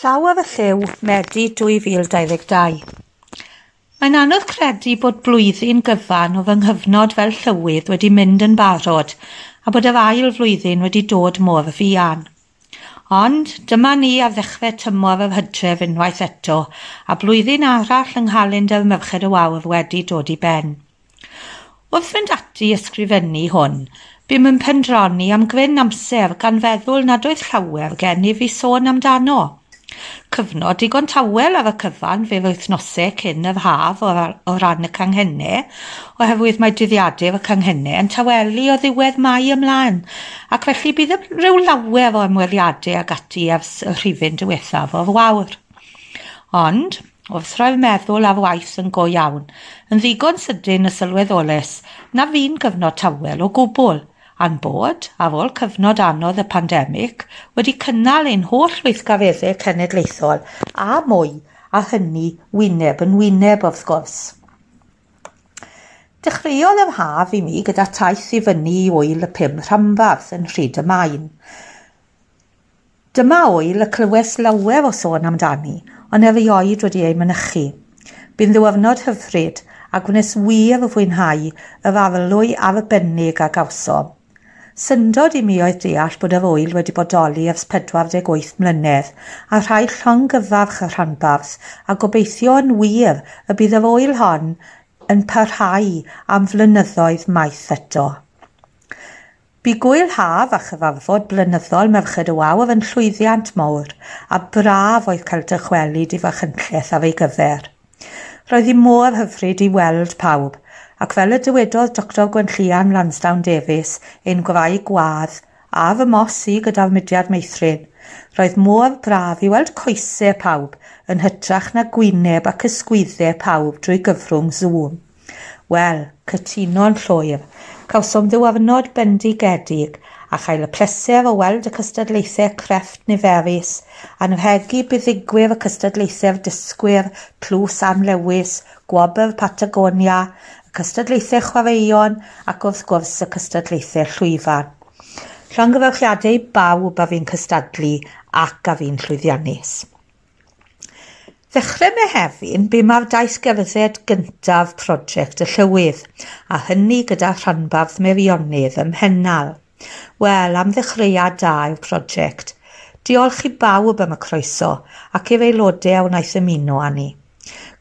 Llaw af y Lliw, Medi 2022. Mae'n anodd credu bod blwyddyn gyfan o fy nghyfnod fel llywydd wedi mynd yn barod a bod yr ail flwyddyn wedi dod mor fuan. Ond dyma ni a ddechrau tymor yr hydref unwaith eto a blwyddyn arall yng nghalendr Merched y Wawr wedi dod i ben. Wrth fynd ati ysgrifennu hwn, bym yn pendroni am gryn amser gan feddwl nad oedd llawer gen i fi sôn amdano cyfnod. Digon tawel ar y cyfan fe wythnosau cyn yr haf o, o ran y canghennau, oherwydd mae dyddiadur y canghennau yn tawelu o ddiwedd mai ymlaen, ac felly bydd rhyw lawer o ymweliadau ag ati ers y rhifyn diwethaf o'r wawr. Ond, wrth roi'r meddwl ar waith yn go iawn, yn ddigon sydyn y sylweddoles na fi'n gyfnod tawel o gwbl, a'n bod, ar ôl cyfnod anodd y pandemig, wedi cynnal ein holl weithgareddau cenedlaethol a mwy a hynny wyneb yn wyneb wrth gwrs. Dechreuodd yr haf i mi gyda taith i fyny i wyl y pum rhambarth yn rhyd y maen. Dyma wyl y clywes lawer o sôn amdani, ond erioed wedi ei mynychu. Bu'n ddiwrnod hyfryd a gwnes wir o fwynhau yr arlwy arbennig a gawsom. Syndod i mi oedd deall bod yr oil wedi bodoli ers 48 mlynedd a rhai llong gyfaf y rhanbarth a gobeithio yn wir y bydd yr oil hon yn parhau am flynyddoedd maith eto. Bu gwyl haf a chyfarfod blynyddol Merched y Wawr yn llwyddiant mawr a braf oedd cael dychwelyd i fachynlleth ar ei gyfer. Roedd hi mor hyfryd i weld pawb – ac fel y dywedodd Dr Gwenllian Lansdown Davies ein gwrau gwadd a fy mos i gyda'r mudiad meithrin, roedd mor braf i weld coesau pawb yn hytrach na gwyneb ac ysgwyddau pawb drwy gyfrwng Zoom. Wel, cytuno'n llwyr, cawsom ddiwrnod bendigedig a chael y pleser o weld y cystadlaethau crefft niferus, anrhegu buddigwyr y cystadlaethau'r disgwyr, plws Anlewis, gwobr Patagonia y cystadlaethau chwaraeon ac wrth gwrs y cystadlaethau llwyfan. Llongyfarchiadau bawb a fi'n cystadlu ac a fi'n llwyddiannus. Ddechrau Mehefin, bu mae'r daith gerdded gyntaf prosiect y Llywydd, a hynny gyda rhanbarth Merionydd ym Mhennal. Wel, am ddechreuad da yw'r prosiect. Diolch i bawb am y croeso ac i'r aelodau a wnaeth ymuno â ni.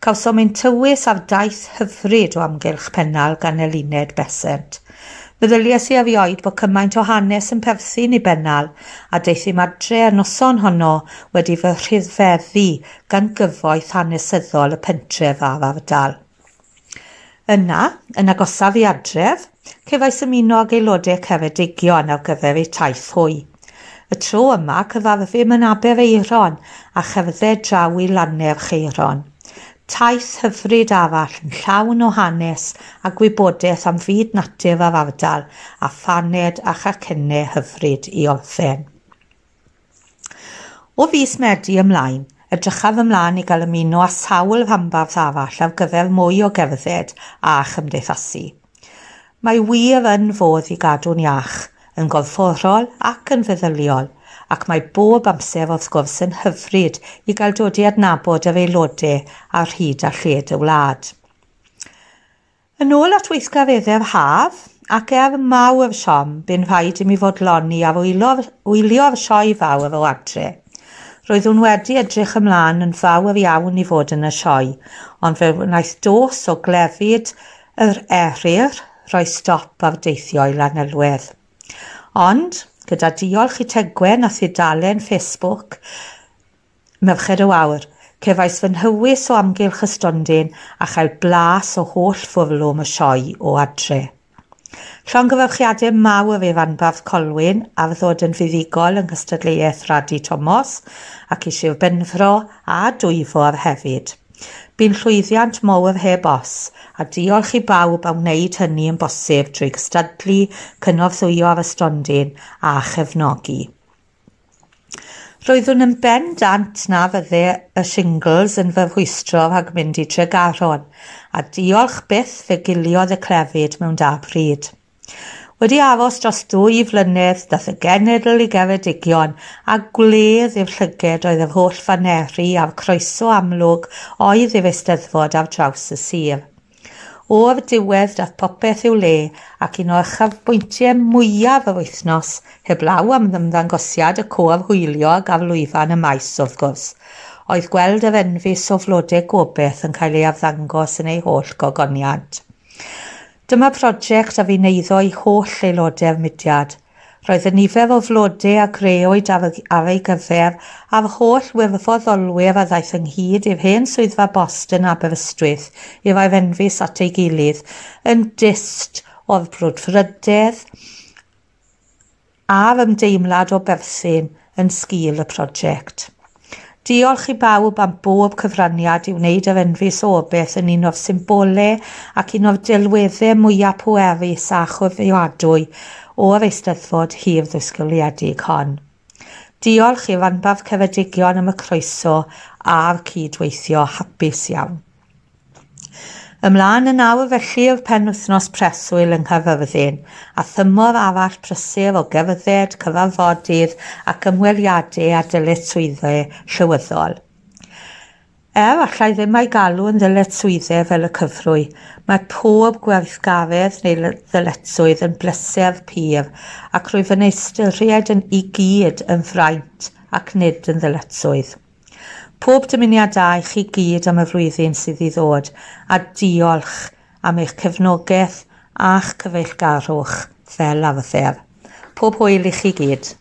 Cawsom ein tywys ar daith hyfryd o amgylch pennal gan Elined besent. Meddyliais i a fi oed bod cymaint o hanes yn perthyn i bennal a deithim adre a noson honno wedi fy rhyddfeddu gan gyfoeth hanesyddol y pentref a'r ardal. Yna, yn agosaf i adref, cefais ymuno ag aelodau ceredigion ar gyfer eu taith hwy. Y tro yma cyfarfym yn Eiron a cherdded draw i Laner Cheiron taith hyfryd arall yn llawn o hanes a gwybodaeth am fyd natur a'r ardal a phaned a chacennau hyfryd i orffen. O fus Medi ymlaen, edrychaf ymlaen i gael ymuno â sawl rhambarth arall ar gyfer mwy o gerdded a chymdeithasu. Mae wir yn fodd i gadw'n iach, yn gorfforol ac yn feddyliol – ac mae bob amser wrth gwrs yn hyfryd i gael dod i adnabod yr aelodau ar hyd a lled y wlad. Yn ôl at weithgareddau'r haf, ac er mawr siom bu'n rhaid i mi fodloni ar wylio'r sioe fawr o adre. Roedd hwn wedi edrych ymlaen yn fawr iawn i fod yn y sioe, ond fe wnaeth dos o glefyd yr erir rhoi stop ar deithio i lanelwedd. Ond, gyda diolch i Tegwen a thudalen Facebook Merched y Wawr. Cefais fy nhywys o amgylch y stondin a chael blas o holl ffwrlwm y sioe o adre. Llongyfarchiadau mawr e fanbarth Colwyn a ddod yn fuddigol yng Nghystadleuaeth Radu Tomos ac i Sir Benfro a Dwyfor hefyd. Bu'n llwyddiant mowr heb os a diolch i bawb am wneud hynny yn bosib trwy gystadlu, cynorthwyo cynorthwyo'r ystondyn a chefnogi. Roeddwn yn ben dant na fydde y shingles yn fy rhwystro rhag mynd i Tregaron, a diolch byth fe giliodd y clefyd mewn da pryd. Wedi aros dros dwy flynedd, dath y genedl i gefedigion a gwledd i'r llyged oedd yr holl faneri a'r croeso amlwg oedd i'r eisteddfod ar draws y sir. O'r diwedd dath popeth i'w le ac un o chafbwyntiau mwyaf yr wythnos heblaw am ddymddangosiad y côr hwyliog ar lwyfan y maes wrth gwrs. Oedd gweld yr enfus o flodau gobeith yn cael ei afddangos yn ei holl gogoniad. Dyma prosiect a fi neiddo i holl aelodau'r mudiad. Roedd y nifer o flodau a greoed ar, ei gyfer a'r holl wirfodd olwyr a ddaeth ynghyd i'r hen swyddfa Boston yn Aberystwyth i'r aifenfus at ei gilydd yn dist o'r brwdfrydedd a'r ymdeimlad o berthyn yn sgil y prosiect. Diolch i bawb am bob cyfraniad i wneud yr enfus o beth yn un o'r symbolau ac un o'r delweddau mwyaf pwerus a chwrfiadwy o'r Eisteddfod Hir Ddisgybliedig hon. Diolch i'r Ranbarth Ceredigion am y croeso a'r cydweithio hapus iawn. Ymlaen yn awr felly o'r penwythnos preswyl yng Nghaerfyrddin a thymor arall prysur o gerdded, cyfarfodydd ac ymweliadau a dyletswyddau llywyddol. Er allai ddim ei galw yn ddyletswyddau fel y cyfrwy, mae pob gwerthgaredd neu ddyletswydd yn bleser pyr ac rwyf yn eistyried yn i gyd yn fraint ac nid yn ddyletswydd. Pob dymuniadau chi gyd am y flwyddyn sydd i ddod a diolch am eich cefnogaeth a'ch cyfeillgarwch fel arfer. Pob hwyl i chi gyd.